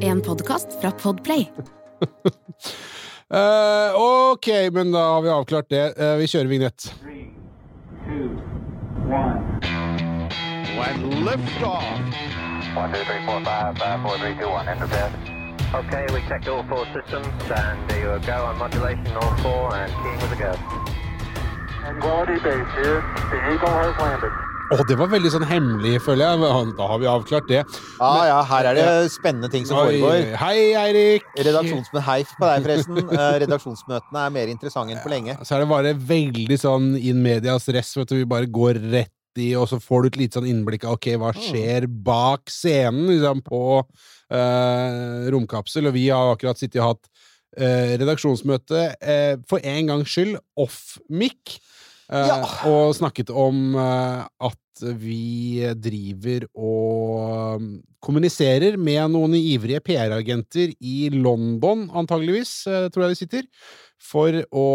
En podkast fra Podplay. uh, ok, men da har vi avklart det. Uh, vi kjører vignett. Three, two, one. lift off. One, two, three, four, five, five, four, three, two, one. Enter bed. Okay, we checked all four systems, and there you go on modulation, all four, and keying with a go. Tranquility Base here. The Eagle has landed. Å, det var veldig sånn hemmelig, føler jeg. Da har vi avklart det. Ja, ja, her er det spennende ting som Oi, foregår. Hei, Eirik! Redaksjonsmøte Hei på deg, forresten. Eh, Redaksjonsmøtene er mer interessante enn på lenge. Så er det bare veldig sånn in medias res, vet du. Vi bare går rett i, og så får du et lite sånn innblikk av ok, hva skjer bak scenen liksom, på eh, Romkapsel. Og vi har akkurat sittet og hatt eh, redaksjonsmøte eh, for en gangs skyld off-mic. eh, Ja. Og snakket om eh, at vi driver og um, kommuniserer med noen ivrige PR-agenter i London, antageligvis, eh, tror jeg de sitter, for å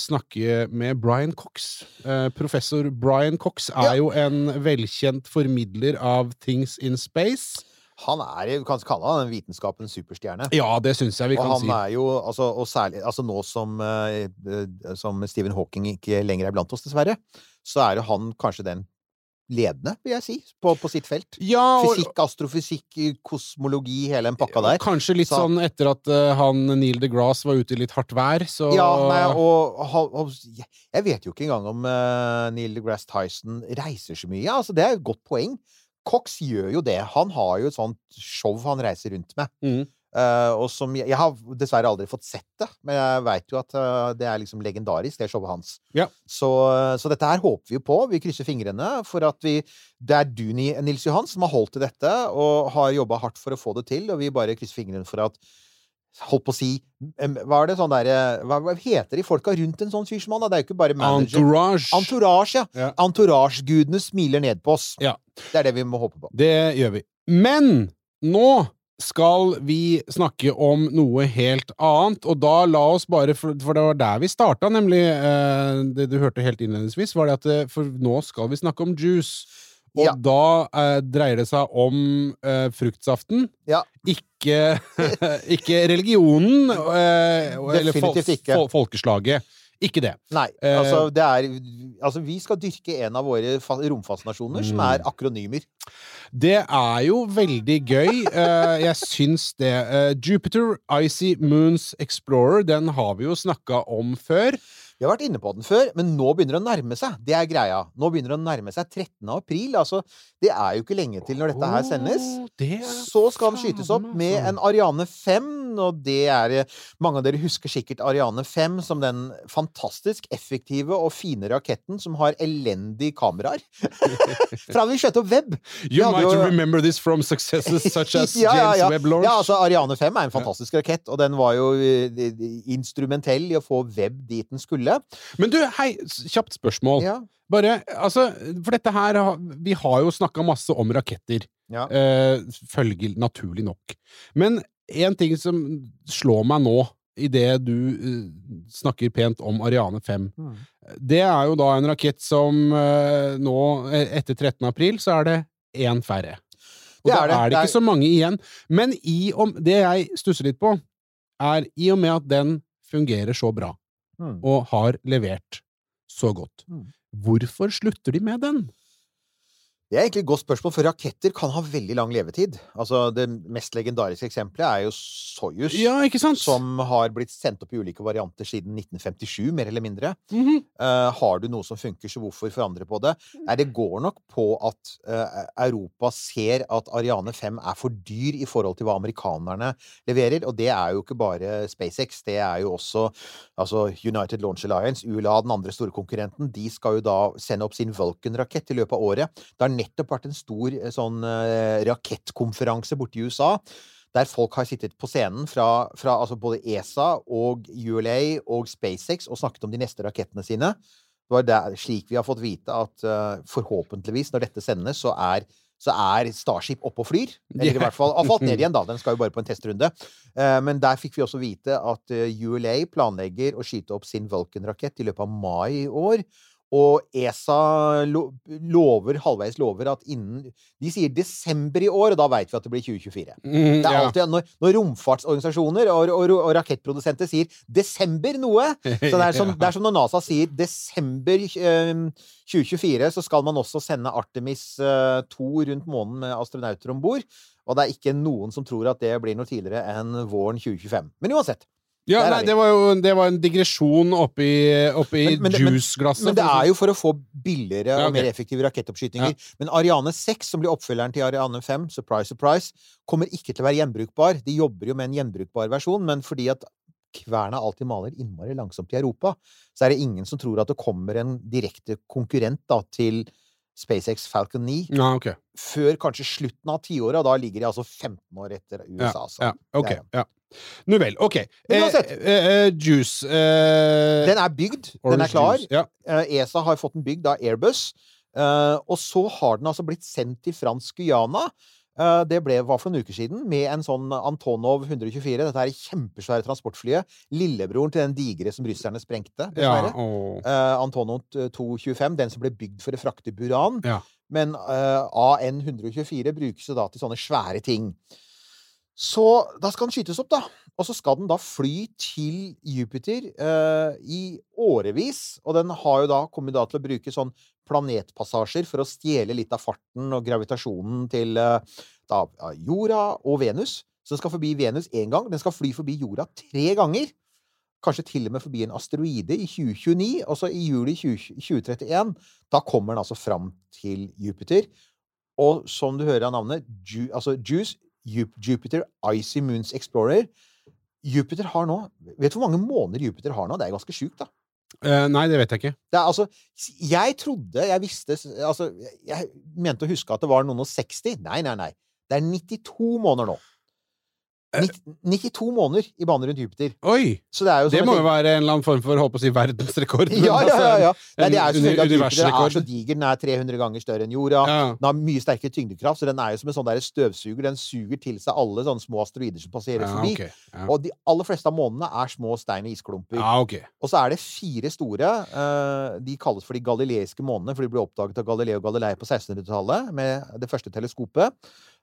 snakke med Brian Cox. Eh, professor Brian Cox er Ja. jo en velkjent formidler av Things in Space. Han er, Du kan kalle han en vitenskapens superstjerne. Ja, det syns jeg vi Og kan han si. er jo, altså, og særlig altså nå som, eh, som Stephen Hawking ikke lenger er blant oss, dessverre, så er jo han kanskje den ledende, vil jeg si, på, på sitt felt. Ja, og, Fysikk, astrofysikk, kosmologi, hele den pakka der. kanskje litt Så- sånn etter at uh, han Neil deGrasse var ute i litt hardt vær, så Ja, nei, og, og, og jeg vet jo ikke engang om uh, Neil deGrasse Tyson reiser så mye. Ja, Altså, det er jo et godt poeng. Cox gjør jo det. Han har jo et sånt show han reiser rundt med. Mm. Uh, og som jeg, jeg har dessverre aldri fått sett det, men jeg veit jo at uh, det er liksom legendarisk, det showet hans. Ja. Så, så dette her håper vi jo på. Vi krysser fingrene for at vi Det er du, Nils Johan, som har holdt til dette og har jobba hardt for å få det til, og vi bare krysser fingrene for at Holdt på å si Hva er det sånn der, hva, hva heter de folka rundt en sånn fyr som han? Det er jo ikke bare manager. Entourage. Entourage, ja. Ja. Entourage-gudene smiler ned på oss. Ja. Det er det vi må håpe på. Det gjør vi. Men nå skal vi snakke om noe helt annet, og da la oss bare For, for det var der vi starta, nemlig. Eh, det du hørte helt innledningsvis, var det at eh, For nå skal vi snakke om juice. Og Ja. da eh, dreier det seg om eh, fruktsaften. Ja. Ikke, ikke religionen, eh, eller fol ikke. fol folkeslaget. Ikke det. Nei, Eh, altså det er Altså, vi skal dyrke en av våre romfascinasjoner, mm. som Mm. er akronymer. Det er jo veldig gøy. Eh, jeg syns det. Eh, Jupiter Icy Moons Explorer, den har vi jo snakka om før. Vi har vært inne på den før, men nå begynner det å nærme seg. Det er greia. Nå begynner det å nærme seg 13. april. Altså, det er jo ikke lenge til når dette her sendes. Så skal den skytes opp med altså. en Ariane 5, og det er eh, Mange av dere husker sikkert Ariane 5 som den fantastisk effektive og fine raketten som har elendige kameraer. Fra vi skjøt opp web! You might jo- remember this from successes such as Ja, ja, James. Webb launch. Ja, altså Ariane 5 er en fantastisk rakett, og den var jo eh, instrumentell i å få web dit den skulle. Men du, hei, kjapt spørsmål. Ja. Bare, altså, for dette her Vi har jo snakka masse om raketter. Ja. Eh, følger naturlig nok. Men en ting som slår meg nå, idet du eh, snakker pent om Ariane 5, Mm. det er jo da en rakett som eh, nå, eh, etter 13. april, så er det én færre. Og Det da er det. er det ikke så mange igjen. Men i om, det jeg stusser litt på, er i og med at den fungerer så bra, Mm. og har levert så godt, Mm. hvorfor slutter de med den? Det er egentlig et godt spørsmål, for raketter kan ha veldig lang levetid. Altså, Det mest legendariske eksempelet er jo Soyuz. Ja, ikke sant? Som har blitt sendt opp i ulike varianter siden 1957, mer eller mindre. Mm -hmm. uh, har du noe som funker, så hvorfor forandre på det? Nei, det går nok på at uh, Europa ser at Ariane 5 er for dyr i forhold til hva amerikanerne leverer. Og det er jo ikke bare SpaceX, det er jo også altså United Launch Alliance, ULA, den andre store konkurrenten. De skal jo da sende opp sin Vulcan-rakett i løpet av året. Det har nettopp vært en stor eh, sånn eh, rakettkonferanse borte i USA der folk har sittet på scenen fra, fra altså både ESA og ULA og SpaceX og snakket om de neste rakettene sine. Det var der, slik vi har fått vite at uh, forhåpentligvis, når dette sendes, så er, så er Starship oppe og flyr. Eller i hvert fall har falt ned igjen, da. Den skal jo bare på en testrunde. Uh, men der fikk vi også vite at uh, ULA planlegger å skyte opp sin Vulcan-rakett i løpet av mai i år. Og ESA lover, halvveis lover at innen De sier desember i år, og da veit vi at det blir 2024. Mm, Det er ja. alltid, når, når romfartsorganisasjoner og, og, og rakettprodusenter sier 'desember' noe Så det er, som, det er som når NASA sier 'desember eh, 2024', så skal man også sende Artemis eh, 2 rundt månen med astronauter om bord. Og det er ikke noen som tror at det blir noe tidligere enn våren 2025. Men uansett. Ja, nei, det var jo det var en digresjon oppi, oppi Men- men men- det er jo for å få billigere Ja, og mer effektive rakettoppskytinger. Men Ariane 6, som blir oppfølgeren til Ariane 5, surprise, surprise, kommer ikke til å være gjenbrukbar. De jobber jo med en gjenbrukbar versjon, men fordi at kverna alltid maler innmari langsomt i Europa, så er det ingen som tror at det kommer en direkte konkurrent da, til SpaceX Falcon 9 Ja, ok. før kanskje slutten av tiåret, og da ligger de altså 15 år etter USA. Ja, ja, ok. er- Ja. Nu vel. Ok. Eh, uansett. eh, eh, juice eh, Den er bygd, den er klar. Juice, Ja. Eh, ESA har fått den bygd av Airbus. Eh, og så har den altså blitt sendt til fransk Guyana. Det ble, var for noen uker siden, med en sånn Antonov 124. Dette er kjempesvære transportflyet. Lillebroren til den digre som russerne sprengte, ja dessverre. og, Eh, Antonov 225, den som ble bygd for å frakte buran. Ja. Men AN 124 brukes jo da til sånne svære ting. Så da skal den skytes opp, da. Og så skal den da fly til Jupiter eh, i årevis. Og den har jo da kommet da til å bruke sånn planetpassasjer for å stjele litt av farten og gravitasjonen til eh, da, jorda og Venus. Så den skal forbi Venus én gang. Den skal fly forbi jorda tre ganger. Kanskje til og med forbi en asteroide i 2029. Og så i juli 20, 2031, da kommer den altså fram til Jupiter. Og som du hører av navnet, Ju, altså JUICE, Ju- Jupiter Icy Moons Explorer Jupiter har nå Vet du hvor mange måneder Jupiter har nå? Det er ganske sjukt, da. Uh, nei, det vet jeg ikke. Det er altså Jeg trodde Jeg visste Altså, jeg mente å huske at det var noen og 60. Nei, nei, nei. Det er 92 måneder nå. Eh. 90, 92 måneder i bane rundt Jupiter. Oi! Så det må jo være en eller annen form for på å si verdensrekord. Ja, ja, ja. ja. Nei, det er jo selvfølgelig at Jupiter er så diger. Den er 300 ganger større enn jorda. Den har mye sterkere tyngdekraft, så den er jo som en sånn støvsuger. Den suger til seg alle sånne små asteroider som passerer forbi. Og de aller fleste av månene er små stein og isklumper. Og så er det fire store. eh, de kalles for de galileiske månene, for de ble oppdaget av Galileo Galilei på 1600-tallet med det første teleskopet.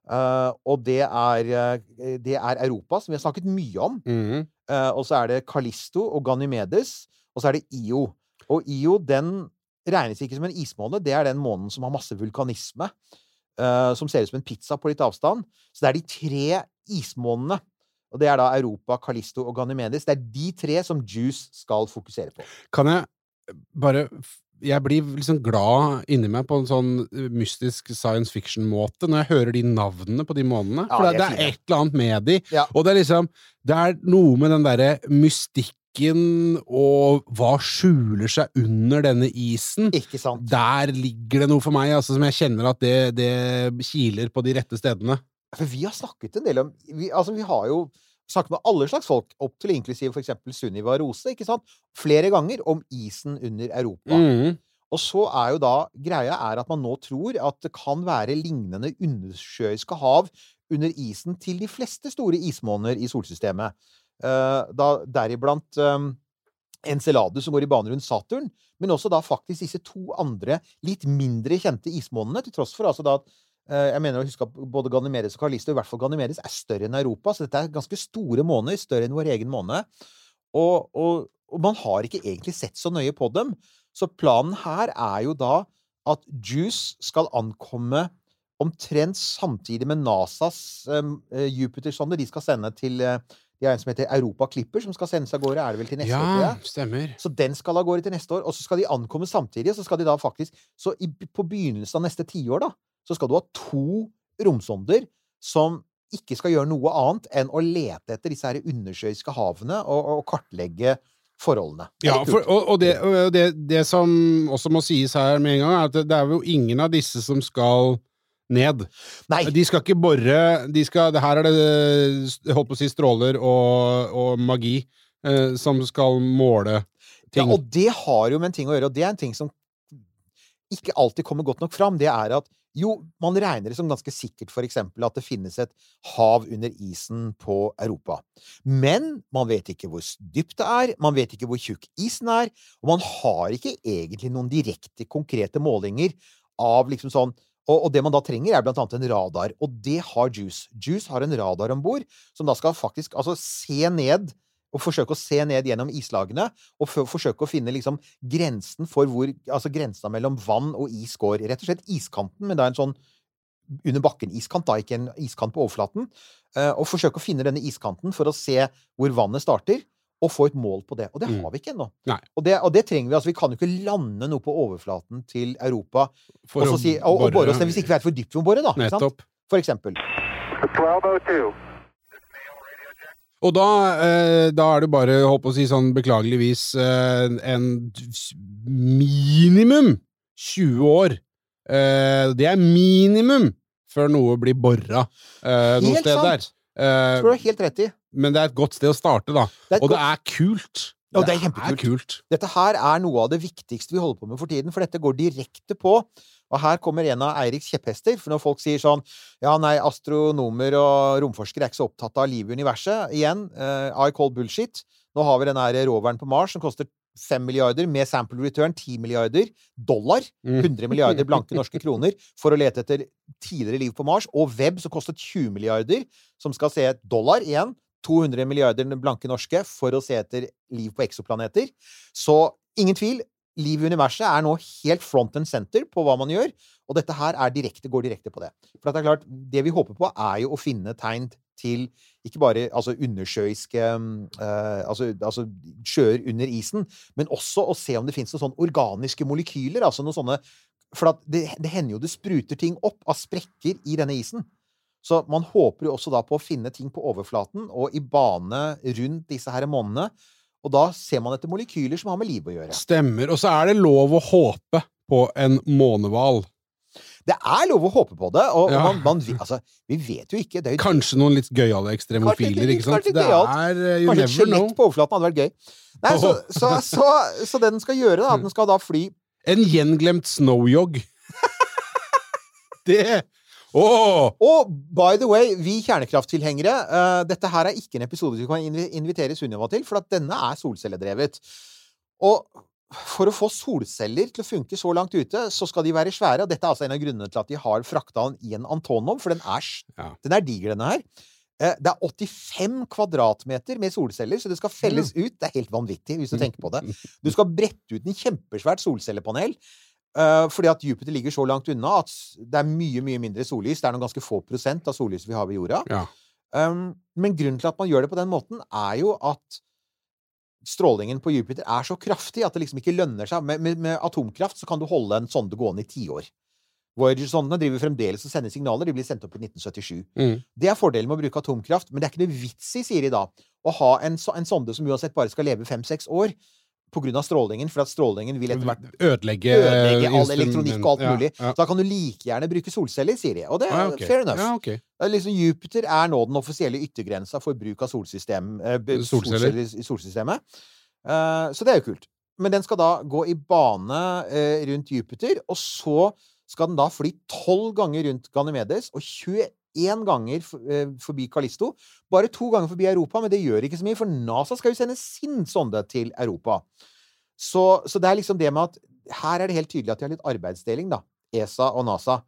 Eh, og det er, eh, det er Europa, som vi har snakket mye om. Mhm. Uh, og så er det Callisto og Ganymedes. Og så er det Io. Og Io den regnes ikke som en ismåne. Det er den månen som har masse vulkanisme. Uh, som ser ut som en pizza på litt avstand. Så det er de tre ismånene. Og det er da Europa, Callisto og Ganymedes. Det er de tre som Juice skal fokusere på. Kan jeg bare Jeg blir liksom glad inni meg på en sånn eh, mystisk science fiction-måte når jeg hører de navnene på de månedene. Ja, For det, er det er et eller annet med de. Ja. Og det er liksom Det er noe med den derre mystikken og hva skjuler seg under denne isen. Ikke sant? Der ligger det noe for meg, altså, som jeg kjenner at det, det kiler på de rette stedene. For vi har snakket en del om vi, Altså, vi har jo snakket med alle slags folk, opp til inklusiv eksempel Sunniva Rose, ikke sant? Flere ganger om isen under Europa. Mm. Og så er jo da greia er at man nå tror at det kan være lignende undersjøiske hav under isen til de fleste store ismåner i solsystemet. Uh, da deriblant um, Enceladus, som går i bane rundt Saturn, men også da faktisk disse to andre litt mindre kjente ismånene, til tross for altså da at jeg mener å huske at både Ganymedes og Kalisto, i hvert fall Ganymedes, er større enn Europa, så dette er ganske store måneder, større enn vår egen måned. Og, og, og man har ikke egentlig sett så nøye på dem. Så planen her er jo da at Juice skal ankomme omtrent samtidig med NASAs um, Jupiter-sonder. De skal sende til eh, De har en som heter Europa Clipper, som skal sendes av gårde. Er det vel til neste år? Ja, jeg? stemmer. Så den skal av gårde til neste år, og så skal de ankomme samtidig. Og så skal de da faktisk Så i, på begynnelsen av neste tiår, da, så skal du ha to romsonder som ikke skal gjøre noe annet enn å lete etter disse her undersjøiske havene og, og kartlegge forholdene. Ja, for, og, og, det, og det, det som også må sies her med en gang, er at det, er jo ingen av disse som skal ned. Nei, De skal ikke bore de skal, det Her er det holdt på å si stråler og, og magi eh, som skal måle ting. ja, og det har jo med en ting å gjøre, og det er en ting som ikke alltid kommer godt nok fram. Det er at Jo, man regner det som ganske sikkert for eksempel at det finnes et hav under isen på Europa. Men man vet ikke hvor dypt det er, man vet ikke hvor tjukk isen er, og man har ikke egentlig noen direkte, konkrete målinger av liksom sånn og, det man da trenger, er blant annet en radar, og det har Juice. Juice har en radar om bord som da skal faktisk altså se ned og forsøke å se ned gjennom islagene og for, forsøke å finne liksom grensen for hvor Altså grensa mellom vann og is går. Rett og slett iskanten, men det er en sånn under bakken-iskant, da, ikke en iskant på overflaten. eh, og forsøke å finne denne iskanten for å se hvor vannet starter, og få et mål på det. Og det Mm. har vi ikke ennå. Og, det- og det trenger vi. altså Vi kan jo ikke lande noe på overflaten til Europa For og, så si, og, og bore oss ned hvis ikke vi vet hvor dypt vi må bore, da. Nettopp. For eksempel. 1202. Og da, eh, da er det bare, holdt på å si sånn beklageligvis, eh, en minimum 20 år. Eh, det er minimum før noe blir bora eh, noe sted der. Eh, Det tror du har helt rett i. men det er et godt sted å starte, da. Det et Og det er kult. Ja, det er kjempekult. kult. Dette her er noe av det viktigste vi holder på med for tiden, for dette går direkte på. Og her kommer en av Eiriks kjepphester, for når folk sier sånn Ja, nei, astronomer og romforskere er ikke så opptatt av livet i universet. Igjen, eh, I call bullshit. Nå har vi den her roveren på Mars som koster 5 milliarder, med sample return 10 milliarder dollar. Mm. 100 milliarder blanke norske kroner for å lete etter tidligere liv på Mars. Og web som kostet 20 milliarder, som skal se et dollar igjen. 200 milliarder blanke norske for å se etter liv på eksoplaneter. Så ingen tvil, liv i universet er nå helt front and center på hva man gjør, og dette her er direkte, går direkte på det. For det er klart, det vi håper på, er jo å finne tegn til ikke bare altså undersjøiske uh, altså, altså sjøer under isen, men også å se om det finnes noen sånne organiske molekyler, altså noen sånne For det, det hender jo det spruter ting opp av sprekker i denne isen. Så man håper jo også da på å finne ting på overflaten og i bane rundt disse her månene. Og da ser man etter molekyler som har med liv å gjøre. Stemmer. Og så er det lov å håpe på en månehval. Det er lov å håpe på det, og, og Ja. man, man, altså, vi vet jo ikke. Det jo Kanskje noen litt gøyale ekstremofiler, ikke sant? kanskje Det er uh, Kanskje et skjelett på overflaten hadde vært gøy. Nei, så, så, så, så det den skal gjøre, da, at den skal da fly En gjenglemt snowjog. det Åh! Og by the way, vi kjernekrafttilhengere, uh, dette her er ikke en episode vi kan invitere Sunniva til, for at denne er solcelledrevet. Og for å få solceller til å funke så langt ute, så skal de være svære. Og dette er altså en av grunnene til at de har frakta den i en Antonov, for den er, Ja. den er diger, denne her. Eh, Det er 85 kvadratmeter med solceller, så det skal felles ut. Det er helt vanvittig, hvis du tenker på det. Du skal brette ut en kjempesvært solcellepanel. Eh, fordi at Jupiter ligger så langt unna at det er mye mye mindre sollys. Det er noen ganske få prosent av sollyset vi har ved jorda. Ja. Um, men grunnen til at man gjør det på den måten, er jo at strålingen på Jupiter er så kraftig at det liksom ikke lønner seg. Med, med, med atomkraft så kan du holde en sonde gående i tiår. Voyager-sondene driver fremdeles og sender signaler. De blir sendt opp i 1977. Mm. Det er fordelen med å bruke atomkraft, men det er ikke noe vits i, sier de da, å ha en, en sonde som uansett bare skal leve fem-seks år av strålingen, for at strålingen vil etter hvert Ødelegge, ødelegge all elektronikk og alt mulig. Ja, Så da kan du like gjerne bruke solceller, sier de. Og det er Ah, okay. fair enough. Ja, ok. Er liksom Jupiter er nå den offisielle yttergrensa for bruk av solsystem, eh, Solceller. solceller i solsystemet. Uh, så det er jo kult. Men den skal da gå i bane uh, rundt Jupiter, og så skal den da fly tolv ganger rundt Ganymedes og 21 ganger eh, forbi Kalisto. Bare to ganger forbi Europa, men det gjør ikke så mye, for NASA skal jo sende sin sonde til Europa. Så, så det er liksom det med at her er det helt tydelig at de har litt arbeidsdeling, da. ESA og NASA.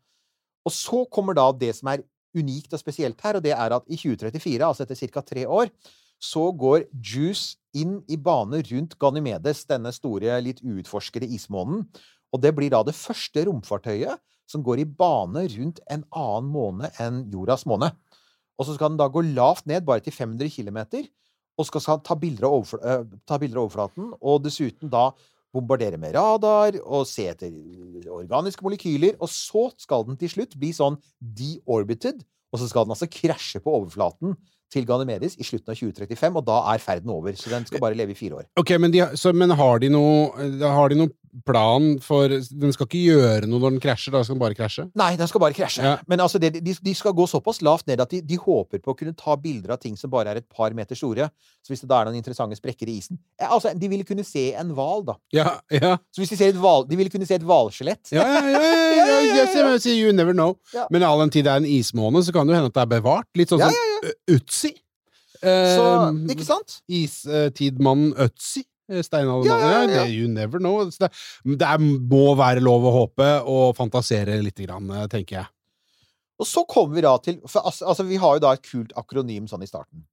Og så kommer da det som er unikt og spesielt her, og det er at i 2034, altså etter ca. tre år, så går JUICE inn i bane rundt Ganymedes, denne store, litt uutforskede ismånen. Og det blir da det første romfartøyet som går i bane rundt en annen måne enn jordas måne. Og så skal den da gå lavt ned, bare til 500 km, og skal, eh, ta bilder av overflaten, og dessuten da bombardere med radar og se etter organiske molekyler. Og så skal den til slutt bli sånn deorbited, og så skal den altså krasje på overflaten til Ganymedes i slutten av 2035, og da er ferden over. Så den skal bare leve i fire år. Ok, men, de, så, men har de noe Har de noe plan for Den skal ikke gjøre noe når den krasjer, da skal den bare krasje? Nei, den skal bare krasje. Ja. Men altså, det, de, de skal gå såpass lavt ned at de, de håper på å kunne ta bilder av ting som bare er et par meter store. Så hvis det da er noen interessante sprekker i isen eh, Altså, de ville kunne se en hval, da. Ja, ja. Så hvis de ser et hval De ville kunne se et hvalskjelett. Ja, ja, ja, ja, ja, ja, ja, ja. you never know. Men all den tid det er en ismåne, så kan det jo hende at det er bevart. Litt sånn som Ø- Utsi. Så, Eh, ikke sant? Istidmannen Øtzi. Eh, Steinaldermannen. Ja, ja, ja. You never know. Det, det må være lov å håpe og fantasere lite grann, eh, tenker jeg. Og så kommer vi da til For altså, altså, vi har jo da et kult akronym sånn i starten.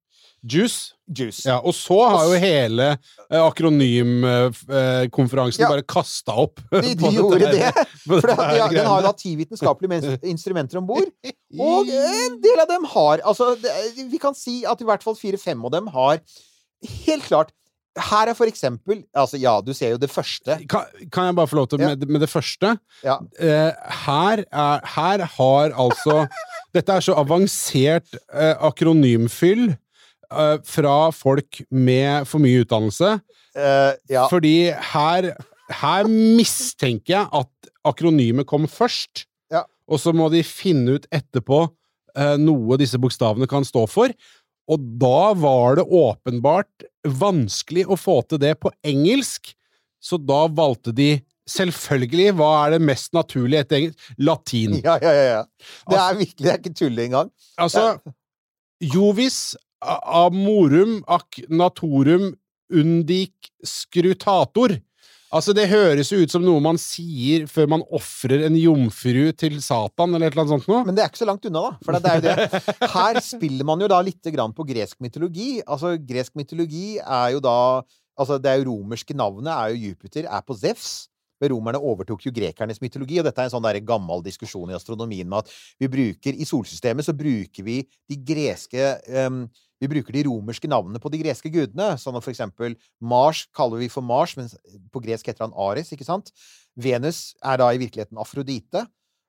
Juice. Juice. Ja, og så har jo hele eh, akronymkonferansen Ja. bare kasta opp. De, de gjorde her- det. For det, her den har jo da ti vitenskapelige instrumenter om bord. Og en del av dem har Altså, det, vi kan si at i hvert fall fire-fem av dem har Helt klart. Her er for eksempel Altså, ja, du ser jo det første. kan, kan jeg bare få lov til med, med det første? Ja. Eh, her, er, her har altså Dette er så avansert eh, akronymfyll eh, fra folk med for mye utdannelse. Eh, ja. Fordi her, her mistenker jeg at akronymet kom først, Ja. og så må de finne ut etterpå eh, noe disse bokstavene kan stå for. Og da var det åpenbart vanskelig å få til det på engelsk, så da valgte de selvfølgelig Hva er det mest naturlige etter engelsk? Latin. ja, ja, ja. Det er virkelig Det er ikke tull engang. Altså Jovis amorum ac natorum undic scrutator. Altså, det høres jo ut som noe man sier før man ofrer en jomfru til Satan, eller et eller annet sånt noe. Men det er ikke så langt unna, da. For det er jo det. Her spiller man jo da lite grann på gresk mytologi. Altså, gresk mytologi er jo da Altså, det er romerske navnet er jo Jupiter, er på Zevs. Romerne overtok jo grekernes mytologi, og dette er en sånn der gammel diskusjon i astronomien med at vi bruker I solsystemet så bruker vi de greske em, vi bruker de romerske navnene på de greske gudene. Sånn at for eksempel Mars kaller vi for Mars, men på gresk heter han Ares, ikke sant? Venus er da i virkeligheten Afrodite.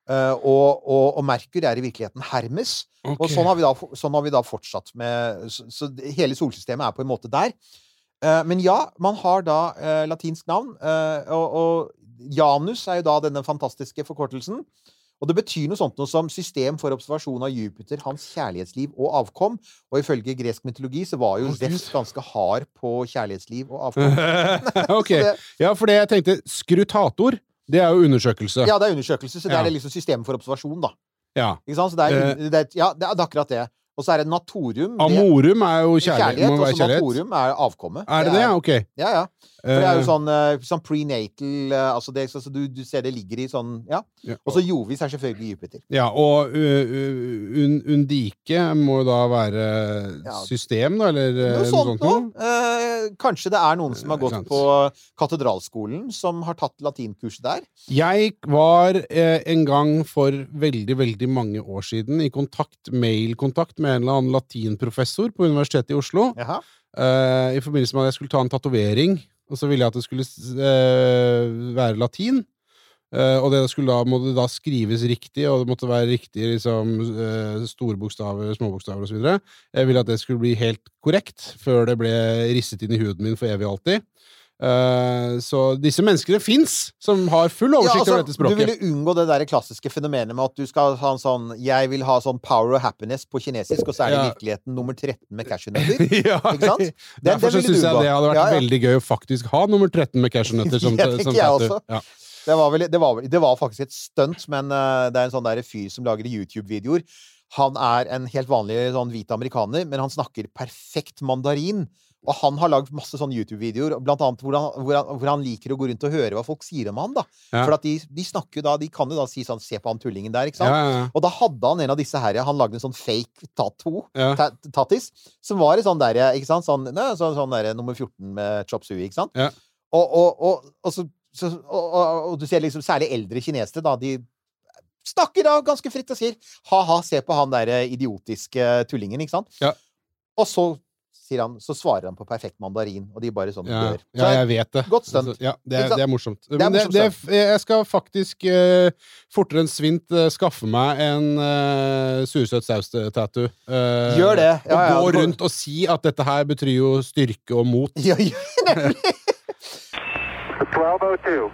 eh, og, og, og Merkur er i virkeligheten Hermes. Og sånn har, vi da, sånn har vi da fortsatt med Så, så hele solsystemet er på en måte der. Eh, men ja, man har da eh, latinsk navn, og, og Janus er jo da denne fantastiske forkortelsen. Og det betyr noe sånt noe som system for observasjon av Jupiter, hans kjærlighetsliv og avkom. Og ifølge gresk mytologi så var jo Å, ganske hard på kjærlighetsliv og avkom. ok. Ja, for det jeg tenkte Skrutator, det er jo undersøkelse. Ja, det er undersøkelse, så det er liksom system for observasjon, da. Ja. Ikke sant? Så det er, Eh. det er, ja, det er akkurat det. Og så er det natorium. Amorum er jo kjærlighet. kjærlighet, må og være kjærlighet. natorium er avkommet. Er det det? Ja, Ok. Ja, ja. For det er jo Eh, sånn, eh, sånn prenatal eh, Altså det, så, så du, du ser det ligger i sånn Ja. Og så Jovis er selvfølgelig Jupiter. Ja, og un Undike må jo da være system, da, eller Noe sånt noe. kanskje det er noen som har gått på katedralskolen, som har tatt latinkurs der. Jeg var en gang for veldig, veldig mange år siden i kontakt, mailkontakt med en eller annen latinprofessor på Universitetet i Oslo, Jaha. Uh, i forbindelse med at jeg skulle ta en tatovering, og så ville jeg at det skulle eh, være latin. Eh, og det skulle da, måtte da skrives riktig, og det måtte være riktig liksom, eh, store bokstaver, småbokstaver osv. Jeg ville at det skulle bli helt korrekt før det ble risset inn i huden min for evig og alltid. Eh, så disse menneskene fins, som har full Ja, oversikt altså, over dette språket. du ville unngå det der klassiske fenomenet med at du skal ha en sånn 'Jeg vil ha sånn power of happiness' på kinesisk, og så er det i Ja. virkeligheten nummer 13 med cashewnøtter. ja, Ikke sant? Den- Derfor syns jeg det hadde vært Ja, ja. veldig gøy å faktisk ha nummer 13 med cashewnøtter som, Det tenker som jeg også. Det var, vel, det, var, det var faktisk et stunt, men uh, det er en sånn der fyr som lager YouTube-videoer. Han er en helt vanlig sånn hvit amerikaner, men han snakker perfekt mandarin. Og han har lagd masse sånne YouTube-videoer, blant annet hvor han, hvor, han, hvor han liker å gå rundt og høre hva folk sier om han. da. Ja. For at de, de snakker jo da, de kan jo da si sånn 'se på han tullingen der', ikke sant? Ja, ja, Og da hadde han en av disse her, han lagde en sånn fake tattoo, ta- tattis, som var i sånn der, ikke sant? Sånn, ne, sånn, sånn der, nummer 14 med chop sui, ikke sant? Ja. Og, og, og, og, så, så, og, du ser liksom særlig eldre kinesere, da, de snakker da ganske fritt og sier ha-ha, se på han der idiotiske tullingen, ikke sant? Ja. Og så sier han, så svarer han på perfekt mandarin, og de bare sånn Ja, dør. Så ja, jeg vet det. Godt stunt. Ja, det, er, morsomt. det er morsomt. er Men det, det, jeg skal faktisk uh, fortere enn svint uh, skaffe meg en uh, sursøt saus-tattoo. Uh, Gjør det. Ja, og gå rundt og si at dette her betyr jo styrke og mot. ja, ja, 1202.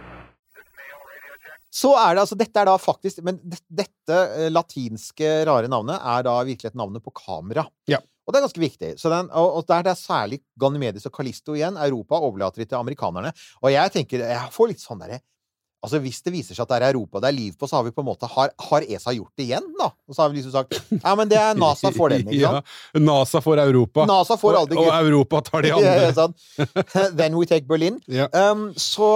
Så er det altså Dette er da faktisk Men dette latinske rare navnet er da virkelig et navnet på kamera. Ja. Og det er ganske viktig. Så den, og, og der det er særlig Ganymedes og Kalisto igjen. Europa overlater de til amerikanerne. Og jeg tenker Jeg får litt sånn derre Altså Hvis det viser seg at det er Europa det er liv på, så har vi på en måte Har, har ESA gjort det igjen, da? Og så har vi liksom sagt Ja, men det er NASA for den, ikke sant? Ja, NASA får Europa. NASA får og, og Europa tar de Ja, ja, andre. sånn. Then we take Berlin. Ja. Um, så,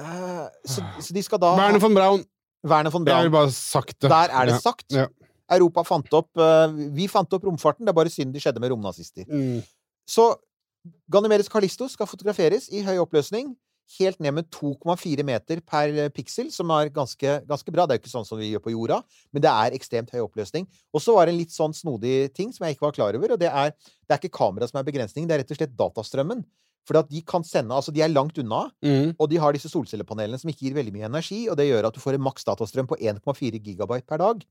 uh, så, så de skal da Werner von Braun. Werner von Jeg vil bare sagt det. Der er det Ja. sagt. Ja. Europa fant opp eh, Vi fant opp romfarten. Det er bare synd det skjedde med romnazister. Mm. Så Ganymedes Callisto skal fotograferes i høy oppløsning. Helt ned med 2,4 meter per eh, piksel, som er ganske, ganske bra. Det er jo ikke sånn som vi gjør på jorda, men det er ekstremt høy oppløsning. Og så var det en litt sånn snodig ting som jeg ikke var klar over, og det er det er ikke kameraet som er begrensningen, det er rett og slett datastrømmen. For at de kan sende Altså, de er langt unna, Mm. og de har disse solcellepanelene som ikke gir veldig mye energi, og det gjør at du får en maks datastrøm på 1,4 gigabyte per dag.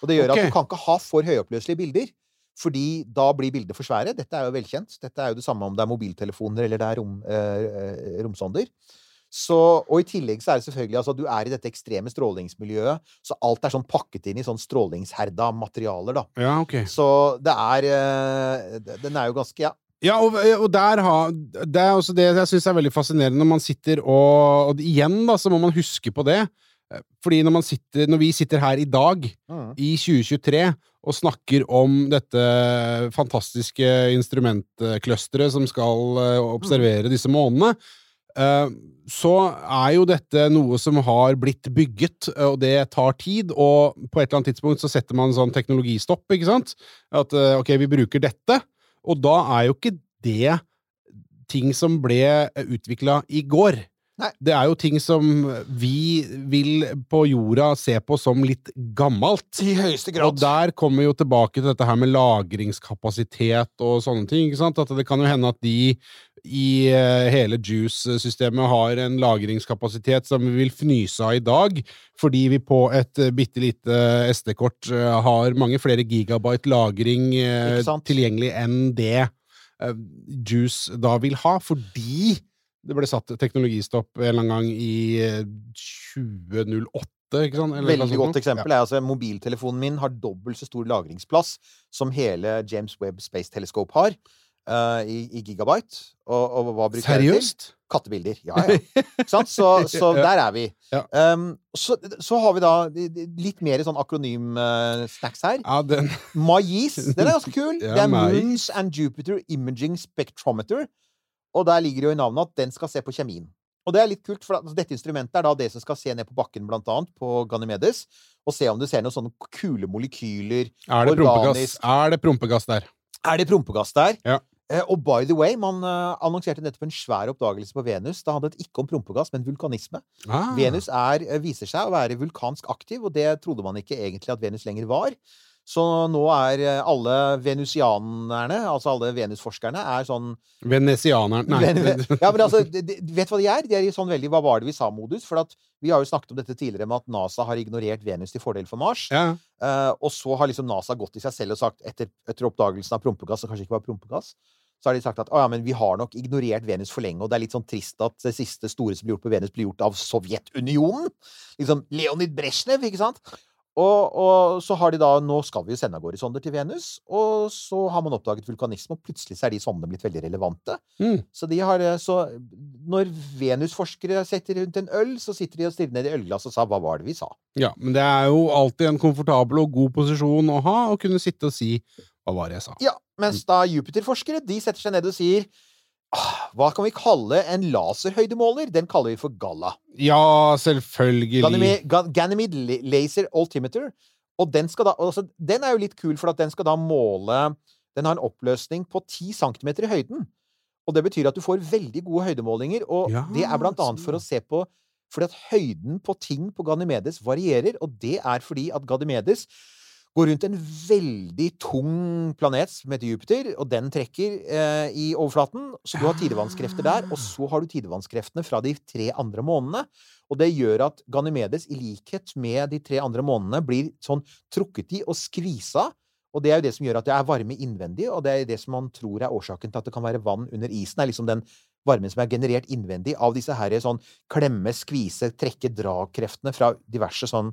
Og det gjør okay. at du kan ikke ha for høyoppløselige bilder, fordi da blir bildet for svære. Dette er jo velkjent. Dette er jo det samme om det er mobiltelefoner eller det er rom, eh, romsonder. Så, og i tillegg så er det selvfølgelig altså du er i dette ekstreme strålingsmiljøet, så alt er sånn pakket inn i sånn strålingsherda materialer, da. Ja, okay. Så det er eh, Den er jo ganske Ja. Ja, og, og der ha, Det er også det jeg syns er veldig fascinerende når man sitter og Og igjen, da, så må man huske på det. Eh, Fordi når, man sitter, når vi sitter her i dag, i 2023, og snakker om dette fantastiske instrumentclusteret som skal eh, observere disse månene, eh, så er jo dette noe som har blitt bygget, og det tar tid, og på et eller annet tidspunkt så setter man sånn teknologistopp, ikke sant? At ok, vi bruker dette, og da er jo ikke det ting som ble utvikla i går. Nei. Det er jo ting som vi vil på jorda se på som litt gammelt. I høyeste grad. Og der kommer vi jo tilbake til dette her med lagringskapasitet og sånne ting. ikke sant? At det kan jo hende at de i eh, hele Juice-systemet har en lagringskapasitet som vi vil fnyse av i dag, fordi vi på et uh, bitte lite SD-kort eh, har mange flere gigabyte lagring eh, tilgjengelig enn det eh, Juice da vil ha, fordi det ble satt teknologistopp en eller annen gang i eh, 2008, ikke sant? Eller Veldig godt eksempel er altså mobiltelefonen min har dobbelt så stor lagringsplass som hele James Webb Space Telescope har. Uh, i, i gigabyte. Og, og hva bruker jeg til? Seriøst? Kattebilder. Ja, ja. Ikke sant? Så, så der er vi. Ja. Um, så, så har vi da litt mer sånn akronym-snacks her. Ja, den MAIS. Den er ganske kul. Ja, det er. Moons and Jupiter Imaging Spectrometer. Og der ligger det jo i navnet at den skal se på kjemien. Og det er litt kult, for altså, dette instrumentet er da det som skal se ned på bakken, blant annet, på Ganymedes, og se om du ser noen sånne kule molekyler. Er det prompegass? Er det prompegass der? Er det prompegass der? Ja. Eh, og by the way, man eh, annonserte nettopp en svær oppdagelse på Venus. Det handlet ikke om prompegass, men vulkanisme. Ah. Venus er, eh, viser seg å være vulkansk aktiv, og det trodde man ikke egentlig at Venus lenger var. Så nå er eh, alle venusianerne, altså alle venusforskerne, er sånn Venesianerne Nei. Ven- Ja, men altså, de, vet hva de er? De er i sånn veldig 'hva var det vi sa'-modus. For at vi har jo snakket om dette tidligere med at NASA har ignorert Venus til fordel for Mars. Ja. Uh, og så har liksom NASA gått i seg selv og sagt, etter, etter oppdagelsen av prompegass, som kanskje ikke var prompegass, så har de sagt at oh, ja, men vi har nok ignorert Venus for lenge, og det er litt sånn trist at det siste store som blir gjort på Venus, blir gjort av Sovjetunionen. Liksom Leonid Brezjnev, ikke sant? Og, og så har de da Nå skal vi jo sende av gårde sonder til Venus, og så har man oppdaget vulkanisme, og plutselig så er de sondene blitt veldig relevante. Mm. Så de har eh, Så når Venus-forskere sitter rundt en øl, så sitter de og stirrer ned i ølglasset og sa 'hva var det vi sa'? ja, men det er jo alltid en komfortabel og god posisjon å ha, å kunne sitte og si 'hva var det jeg sa'? Ja, mens da Jupiter-forskere de setter seg ned og sier «Ah, hva kan vi kalle en laserhøydemåler? Den kaller vi for Galla. Ja, selvfølgelig. Ganymede, Ganymede Laser Altimeter. Og den, skal da, altså, den er jo litt kul, for at den skal da måle Den har en oppløsning på 10 cm i høyden. Og det betyr at du får veldig gode høydemålinger, og Ja, det er blant annet for å se på fordi at høyden på ting på Ganymedes varierer, og det er fordi at Ganymedes går rundt en veldig tung planet som heter Jupiter, og den trekker eh, i overflaten. Så du har tidevannskrefter der, og så har du tidevannskreftene fra de tre andre månedene. Og det gjør at Ganymedes, i likhet med de tre andre månedene, blir sånn trukket i og skvisa. Og det er jo det som gjør at det er varme innvendig, og det er det som man tror er årsaken til at det kan være vann under isen. er liksom den varmen som er generert innvendig av disse her sånn klemme, skvise, trekke, dra-kreftene fra diverse sånn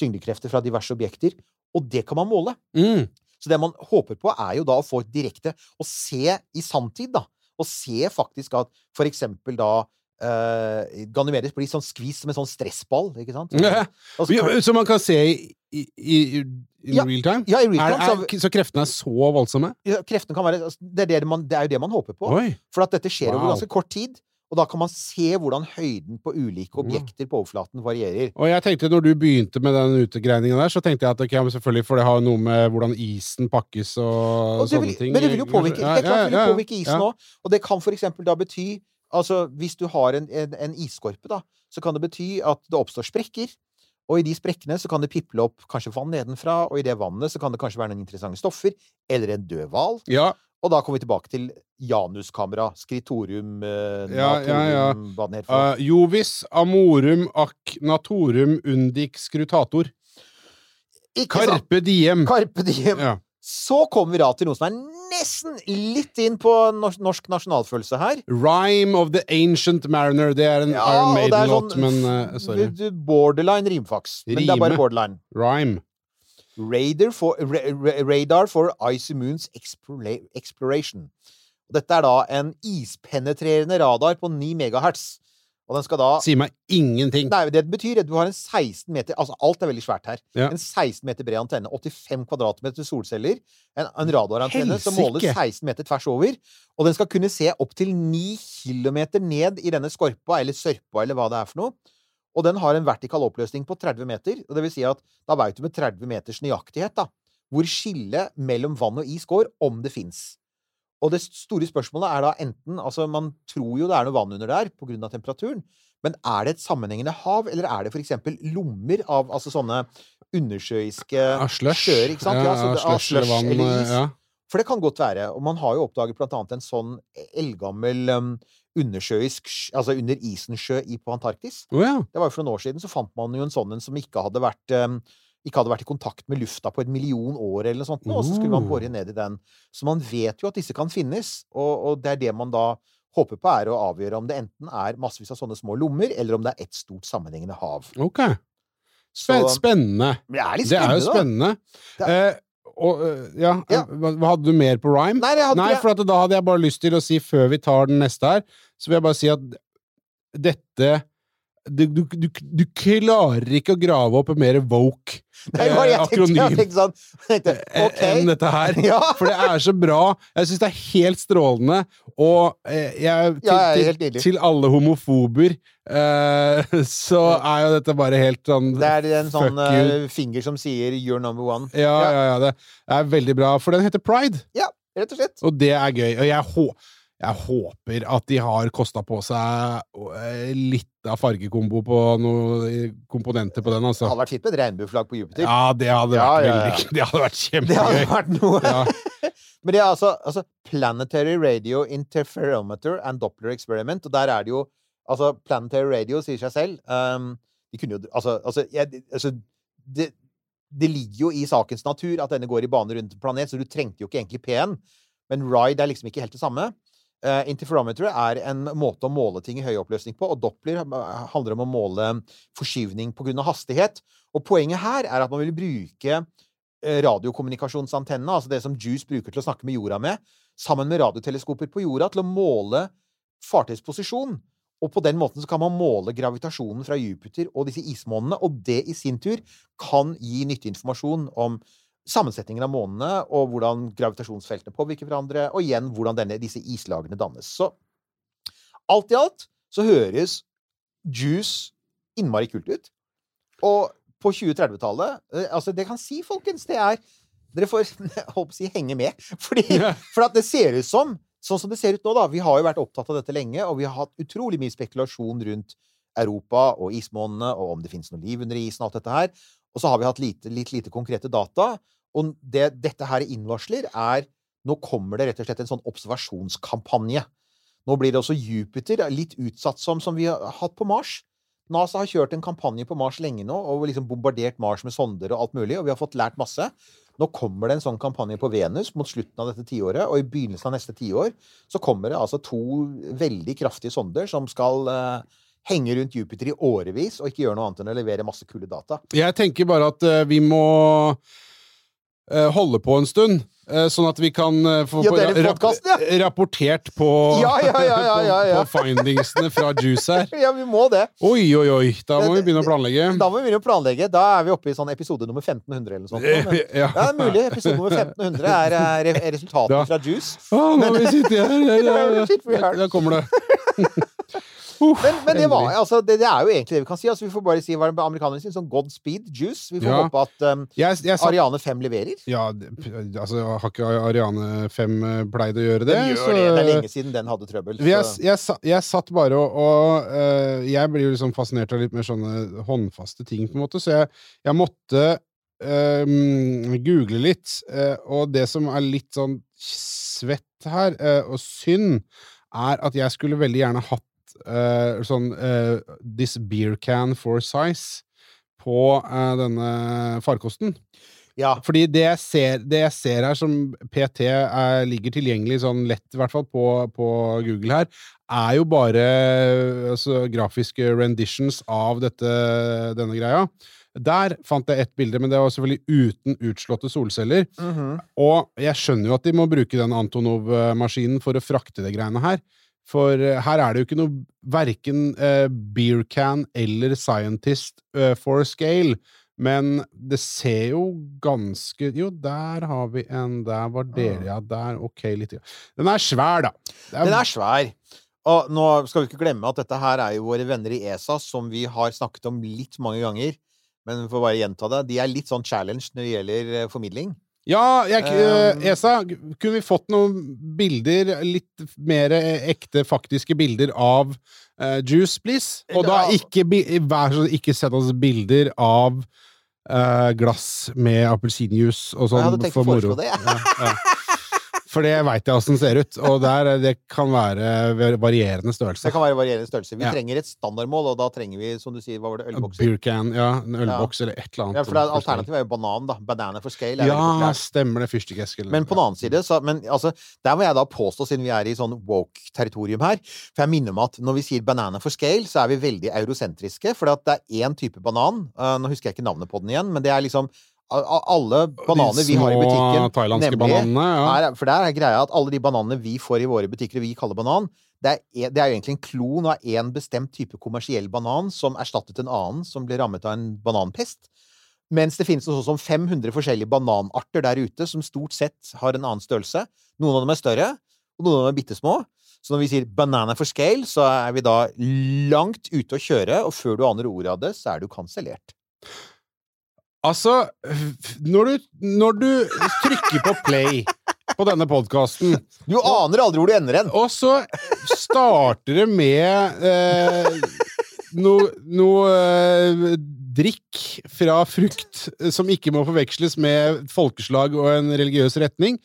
tyngdekrefter fra diverse objekter. Og det kan man måle. Mm. Så det man håper på, er jo da å få et direkte Å se i sanntid, da. Å se faktisk at for eksempel da Uh, Ganymedes blir sånn skvist som en sånn stressball, ikke sant? Ja. Altså, så kan- Så man kan se i, i, i in Ja. real time? Ja, i real Er, time, er, så kreftene er så voldsomme? ja, kreftene kan være altså, det, er det, man, det er jo det man håper på. Oi! For at dette skjer over Wow. ganske kort tid. Og da kan man se hvordan høyden på ulike objekter på overflaten varierer. Og jeg tenkte, når du begynte med den utegreininga der, så tenkte jeg at okay, selvfølgelig, for det har noe med hvordan isen pakkes og, Og sånne vil, ting. men det vil jo påvirke, det klart det vil jo påvirke isen òg. Og det kan for eksempel da bety Altså, hvis du har en, en, en isskorpe, da, så kan det bety at det oppstår sprekker. Og i de sprekkene så kan det piple opp kanskje vann nedenfra, og i det vannet så kan det kanskje være noen interessante stoffer, eller en død hval. Ja, Og da kommer vi tilbake til Januskamera, skritorium, eh, Ja, ja, ja. hva den heter. uh, Jovis amorum ac natorum undic scrutator. Ikke? Carpe diem. Carpe diem. Ja. Så kommer vi da til noe som er nesten litt inn på norsk, norsk nasjonalfølelse her. Rhyme of the ancient mariner. Det er en Ja, Iron Maiden-låt, sånn men uh, sorry. Borderline rimfaks. Men det er bare borderline. Rhyme. Radar for, ra, ra, radar for Icy Moons Exploration. Dette er da en ispenetrerende radar på 9 megahertz. Og den skal da Sier meg ingenting. Nei, det betyr at du har en 16 meter Altså, alt er veldig svært her. Ja. En 16 meter bred antenne, 85 kvadratmeter solceller, en, en radarantenne som måler 16 meter tvers over, og den skal kunne se opptil 9 kilometer ned i denne skorpa, eller sørpa, eller hva det er for noe. Og den har en vertikal oppløsning på 30 meter, og det vil si at da veit du med 30 meters nøyaktighet da, hvor skillet mellom vann og is går, om det fins. Og det store spørsmålet er da enten Altså, man tror jo det er noe vann under der av temperaturen, men er det et sammenhengende hav, eller er det eksempel lommer av altså sånne undersjøiske Ah, sjøer, ikke sant? Ja, Ja, ja, slush vann. eller is. Ja. For det kan godt være. Og man har jo oppdaget blant annet en sånn eldgammel um, undersjøisk Altså under isensjø i på Antarktis. Oh, ja. Det var jo For noen år siden så fant man jo en sånn en som ikke hadde vært um, ikke hadde vært i kontakt med lufta på en million år, eller noe sånt, og så skulle man bore ned i den. Så man vet jo at disse kan finnes, og, og det er det man da håper på, er å avgjøre om det enten er massevis av sånne små lommer, eller om det er ett stort sammenhengende hav. Ok. Spen Så- spennende. Det er litt Det er jo spennende, da. Eh, og, eh, ja, Ja. Hva, hva hadde du mer på rhyme? Nei, Nei, for at da hadde jeg bare lyst til å si, før vi tar den neste her, så vil jeg bare si at dette du, du, du, du klarer ikke å grave opp en mer woke eh, akronym sånn tenkte, eh, enn dette her. Ja. For det er så bra. Jeg syns det er helt strålende. Og eh, jeg, til, Ja, jeg til, til alle homofober eh, så er jo dette bare helt sånn Det er en sånn uh, finger som sier 'you're number one'. Ja, ja, ja. Det er veldig bra. For den heter Pride. Ja, rett og slett. Og det er gøy. Og jeg, hå jeg håper at de har kosta på seg eh, litt av fargekombo på noen komponenter på den, Det altså. hadde vært fint med et regnbueflagg på Jupiter. Ja, det hadde Ja, vært ja, ja. veldig Det hadde vært Det hadde vært noe. Ja. Men det er altså, altså Planetary Radio Interferometer and Doppler Experiment, og der er det jo Altså, Planetary Radio sier seg selv um, De kunne jo Altså, altså, jeg, altså det, det ligger jo i sakens natur at denne går i bane rundt en planet, så du trengte jo ikke egentlig P1. Men RIDE er liksom ikke helt det samme. Uh, interferometer er en måte å måle ting i høy oppløsning på, og Doppler uh, handler om å måle forskyvning av hastighet. Og poenget her er at man vil bruke eh, radiokommunikasjonsantenne, altså det som Juice bruker til å snakke med jorda med, sammen med radioteleskoper på jorda til å måle fartøyets posisjon. Og på den måten kan man måle gravitasjonen fra Jupiter og disse ismånene, og det i sin tur kan gi nyttig informasjon om sammensetningen av månene, og hvordan gravitasjonsfeltene påvirker hverandre, og igjen hvordan denne, disse islagene dannes. Så alt i alt så høres Juice innmari kult ut. Og på 2030-tallet eh, Altså, det kan si, folkens, det er Dere får holdt på å si, henge med. Fordi, for at det ser ut som Sånn som det ser ut nå, da. Vi har jo vært opptatt av dette lenge, og vi har hatt utrolig mye spekulasjon rundt Europa og ismånene, og om det finnes noe liv under isen og alt dette her. Og så har vi hatt lite, litt lite konkrete data. Og det dette her innvarsler, er Nå kommer det rett og slett en sånn observasjonskampanje. Nå blir det også Jupiter litt utsatt som, som vi har hatt på Mars. NASA har kjørt en kampanje på Mars lenge nå og liksom bombardert Mars med sonder og alt mulig, og vi har fått lært masse. Nå kommer det en sånn kampanje på Venus mot slutten av dette tiåret, og i begynnelsen av neste tiår så kommer det altså to veldig kraftige sonder som skal eh, henge rundt Jupiter i årevis og ikke gjøre noe annet enn å levere masse kule data. Jeg tenker bare at eh, vi må holde på en stund, eh, sånn at vi kan eh, få Ja, på- dere rap- podcasten, ja. rapportert på, Ja, ja, ja, på, findingsene fra Juice her. Ja, vi må det. Oi, oi, oi! Da må vi begynne å planlegge. Da må vi begynne å planlegge. Da er vi oppe i sånn episode nummer 1500 eller noe sånt. Men, Ja. det er mulig. Episode nummer 1500 er, er, resultatet fra Juice. Å, nå har vi sittet her! Da kommer det. Men, men det, var, altså, det, det er jo egentlig det vi kan si. Altså, vi får bare si hva amerikanerne sier. Sånn Godspeed, Juice. Vi får Ja. håpe at um, Jeg, jeg satt, Ariane 5 leverer. ja, altså, har ikke Ariane 5 eh, pleid å gjøre det? Den gjør så- det. Det er lenge siden den hadde trøbbel. Jeg, jeg, satt bare og, og uh, Jeg blir jo liksom fascinert av litt mer sånne håndfaste ting, på en måte, så jeg, jeg måtte Um, google litt. uh, og det som er litt sånn svett her, uh, og synd, er at jeg skulle veldig gjerne hatt eh, sånn uh, This beer can for size på uh, denne farkosten. ja. Fordi det jeg ser, det jeg ser her som PT er, ligger tilgjengelig sånn lett, i hvert fall på, på Google her, er jo bare altså, grafiske renditions av dette, denne greia. Der fant jeg ett bilde, men det var selvfølgelig uten utslåtte solceller. Mhm. Og jeg skjønner jo at de må bruke den Antonov-maskinen for å frakte det greiene her. For eh, her er det jo ikke noe verken uh, beer can eller scientist uh, for scale. Men det ser jo ganske Jo, der har vi en. Der var dere, ja. Der, ok, litt. Den er svær, da. Er... Den er svær. Og nå skal vi ikke glemme at dette her er jo våre venner i ESA, som vi har snakket om litt mange ganger. Men for å bare gjenta det, de er litt sånn challenge når det gjelder eh, formidling. Ja, jeg, eh, Esa, kunne vi fått noen bilder, litt mer ekte, faktiske bilder av uh, Juice, please? Og da ikke, vær så ikke send oss bilder av uh, glass med appelsinjuice og sånn Jeg hadde tenkt å for moro. foreslå det, jeg. Ja, ja. For det veit jeg åssen ser ut, og der, det kan være varierende størrelse. Det kan være varierende størrelse. Vi Ja. trenger et standardmål, og da trenger vi, som du sier, hva var det, ølbokser? Beer can, ja. En ølboks eller et eller annet. Ja, for er- alternativet er jo banan, da. Banana for scale er Ja, stemmer det. Fyrstikkeske. Men på den annen side, så, men, altså, der må jeg da påstå, siden vi er i sånn woke-territorium her For jeg minner om at når vi sier banana for scale, så er vi veldig eurosentriske. For det er én type banan. eh, nå husker jeg ikke navnet på den igjen, men det er liksom alle bananer vi har i butikken. thailandske bananene. Ja. Er- for der er greia at alle de bananene vi får i våre butikker, og vi kaller banan, det er, e- det er jo egentlig en klon av en bestemt type kommersiell banan som erstattet en annen som ble rammet av en bananpest. Mens det finnes sånn som 500 forskjellige bananarter der ute som stort sett har en annen størrelse. Noen av dem er større, og noen av dem er bitte små. Så når vi sier 'banana for scale', så er vi da langt ute å kjøre, og før du aner ordet av det, så er du kansellert. Altså, når du, når du trykker på play på denne podkasten, Du aner aldri hvor du ender hen! og så starter det med eh, noe no, eh, drikk fra frukt som ikke må forveksles med folkeslag og en religiøs retning,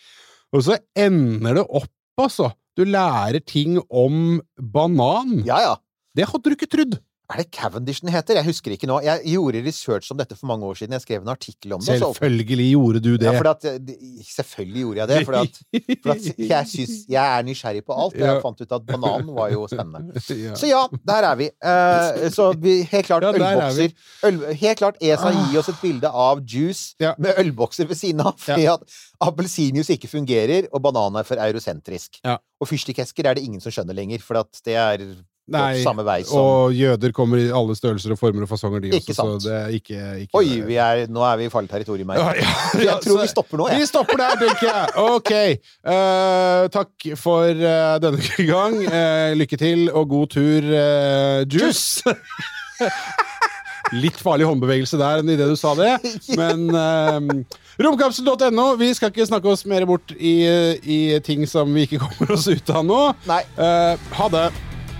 og så ender det opp, altså. Du lærer ting om banan. Ja, ja. Det hadde du ikke trodd! Er det Cavendish den heter? Jeg husker ikke nå. Jeg gjorde research om dette for mange år siden. Jeg skrev en artikkel om det. så- Selvfølgelig gjorde du det. Ja, at, eh, selvfølgelig gjorde jeg det. For at, for at jeg, synes, jeg er nysgjerrig på alt. Og jeg fant ut at bananen var jo spennende. Så ja, der er vi. Uh, så vi, helt klart Ja, er ølbokser. Øl, helt klart ESA gir oss et bilde av juice Ja. med ølbokser ved siden av. Fordi at appelsinjuice ikke fungerer, og banan er for eurosentrisk. Og fyrstikkesker er det ingen som skjønner lenger, for at det er Nei, samme vei som og jøder kommer i alle størrelser og former og fasonger, de også, så det er ikke, ikke Oi, vi er, nå er vi i farlig territorium her. Ja, ja, Jeg tror så- vi stopper nå, jeg. Vi stopper der, tenker jeg. Ok. Uh, takk for uh, denne gang. Uh, lykke til og god tur, Juice. Litt farlig håndbevegelse der enn idet du sa det, men Romkapsel.no. Vi skal ikke snakke oss mer bort i, i ting som vi ikke kommer oss ut av nå. Nei. Ha det.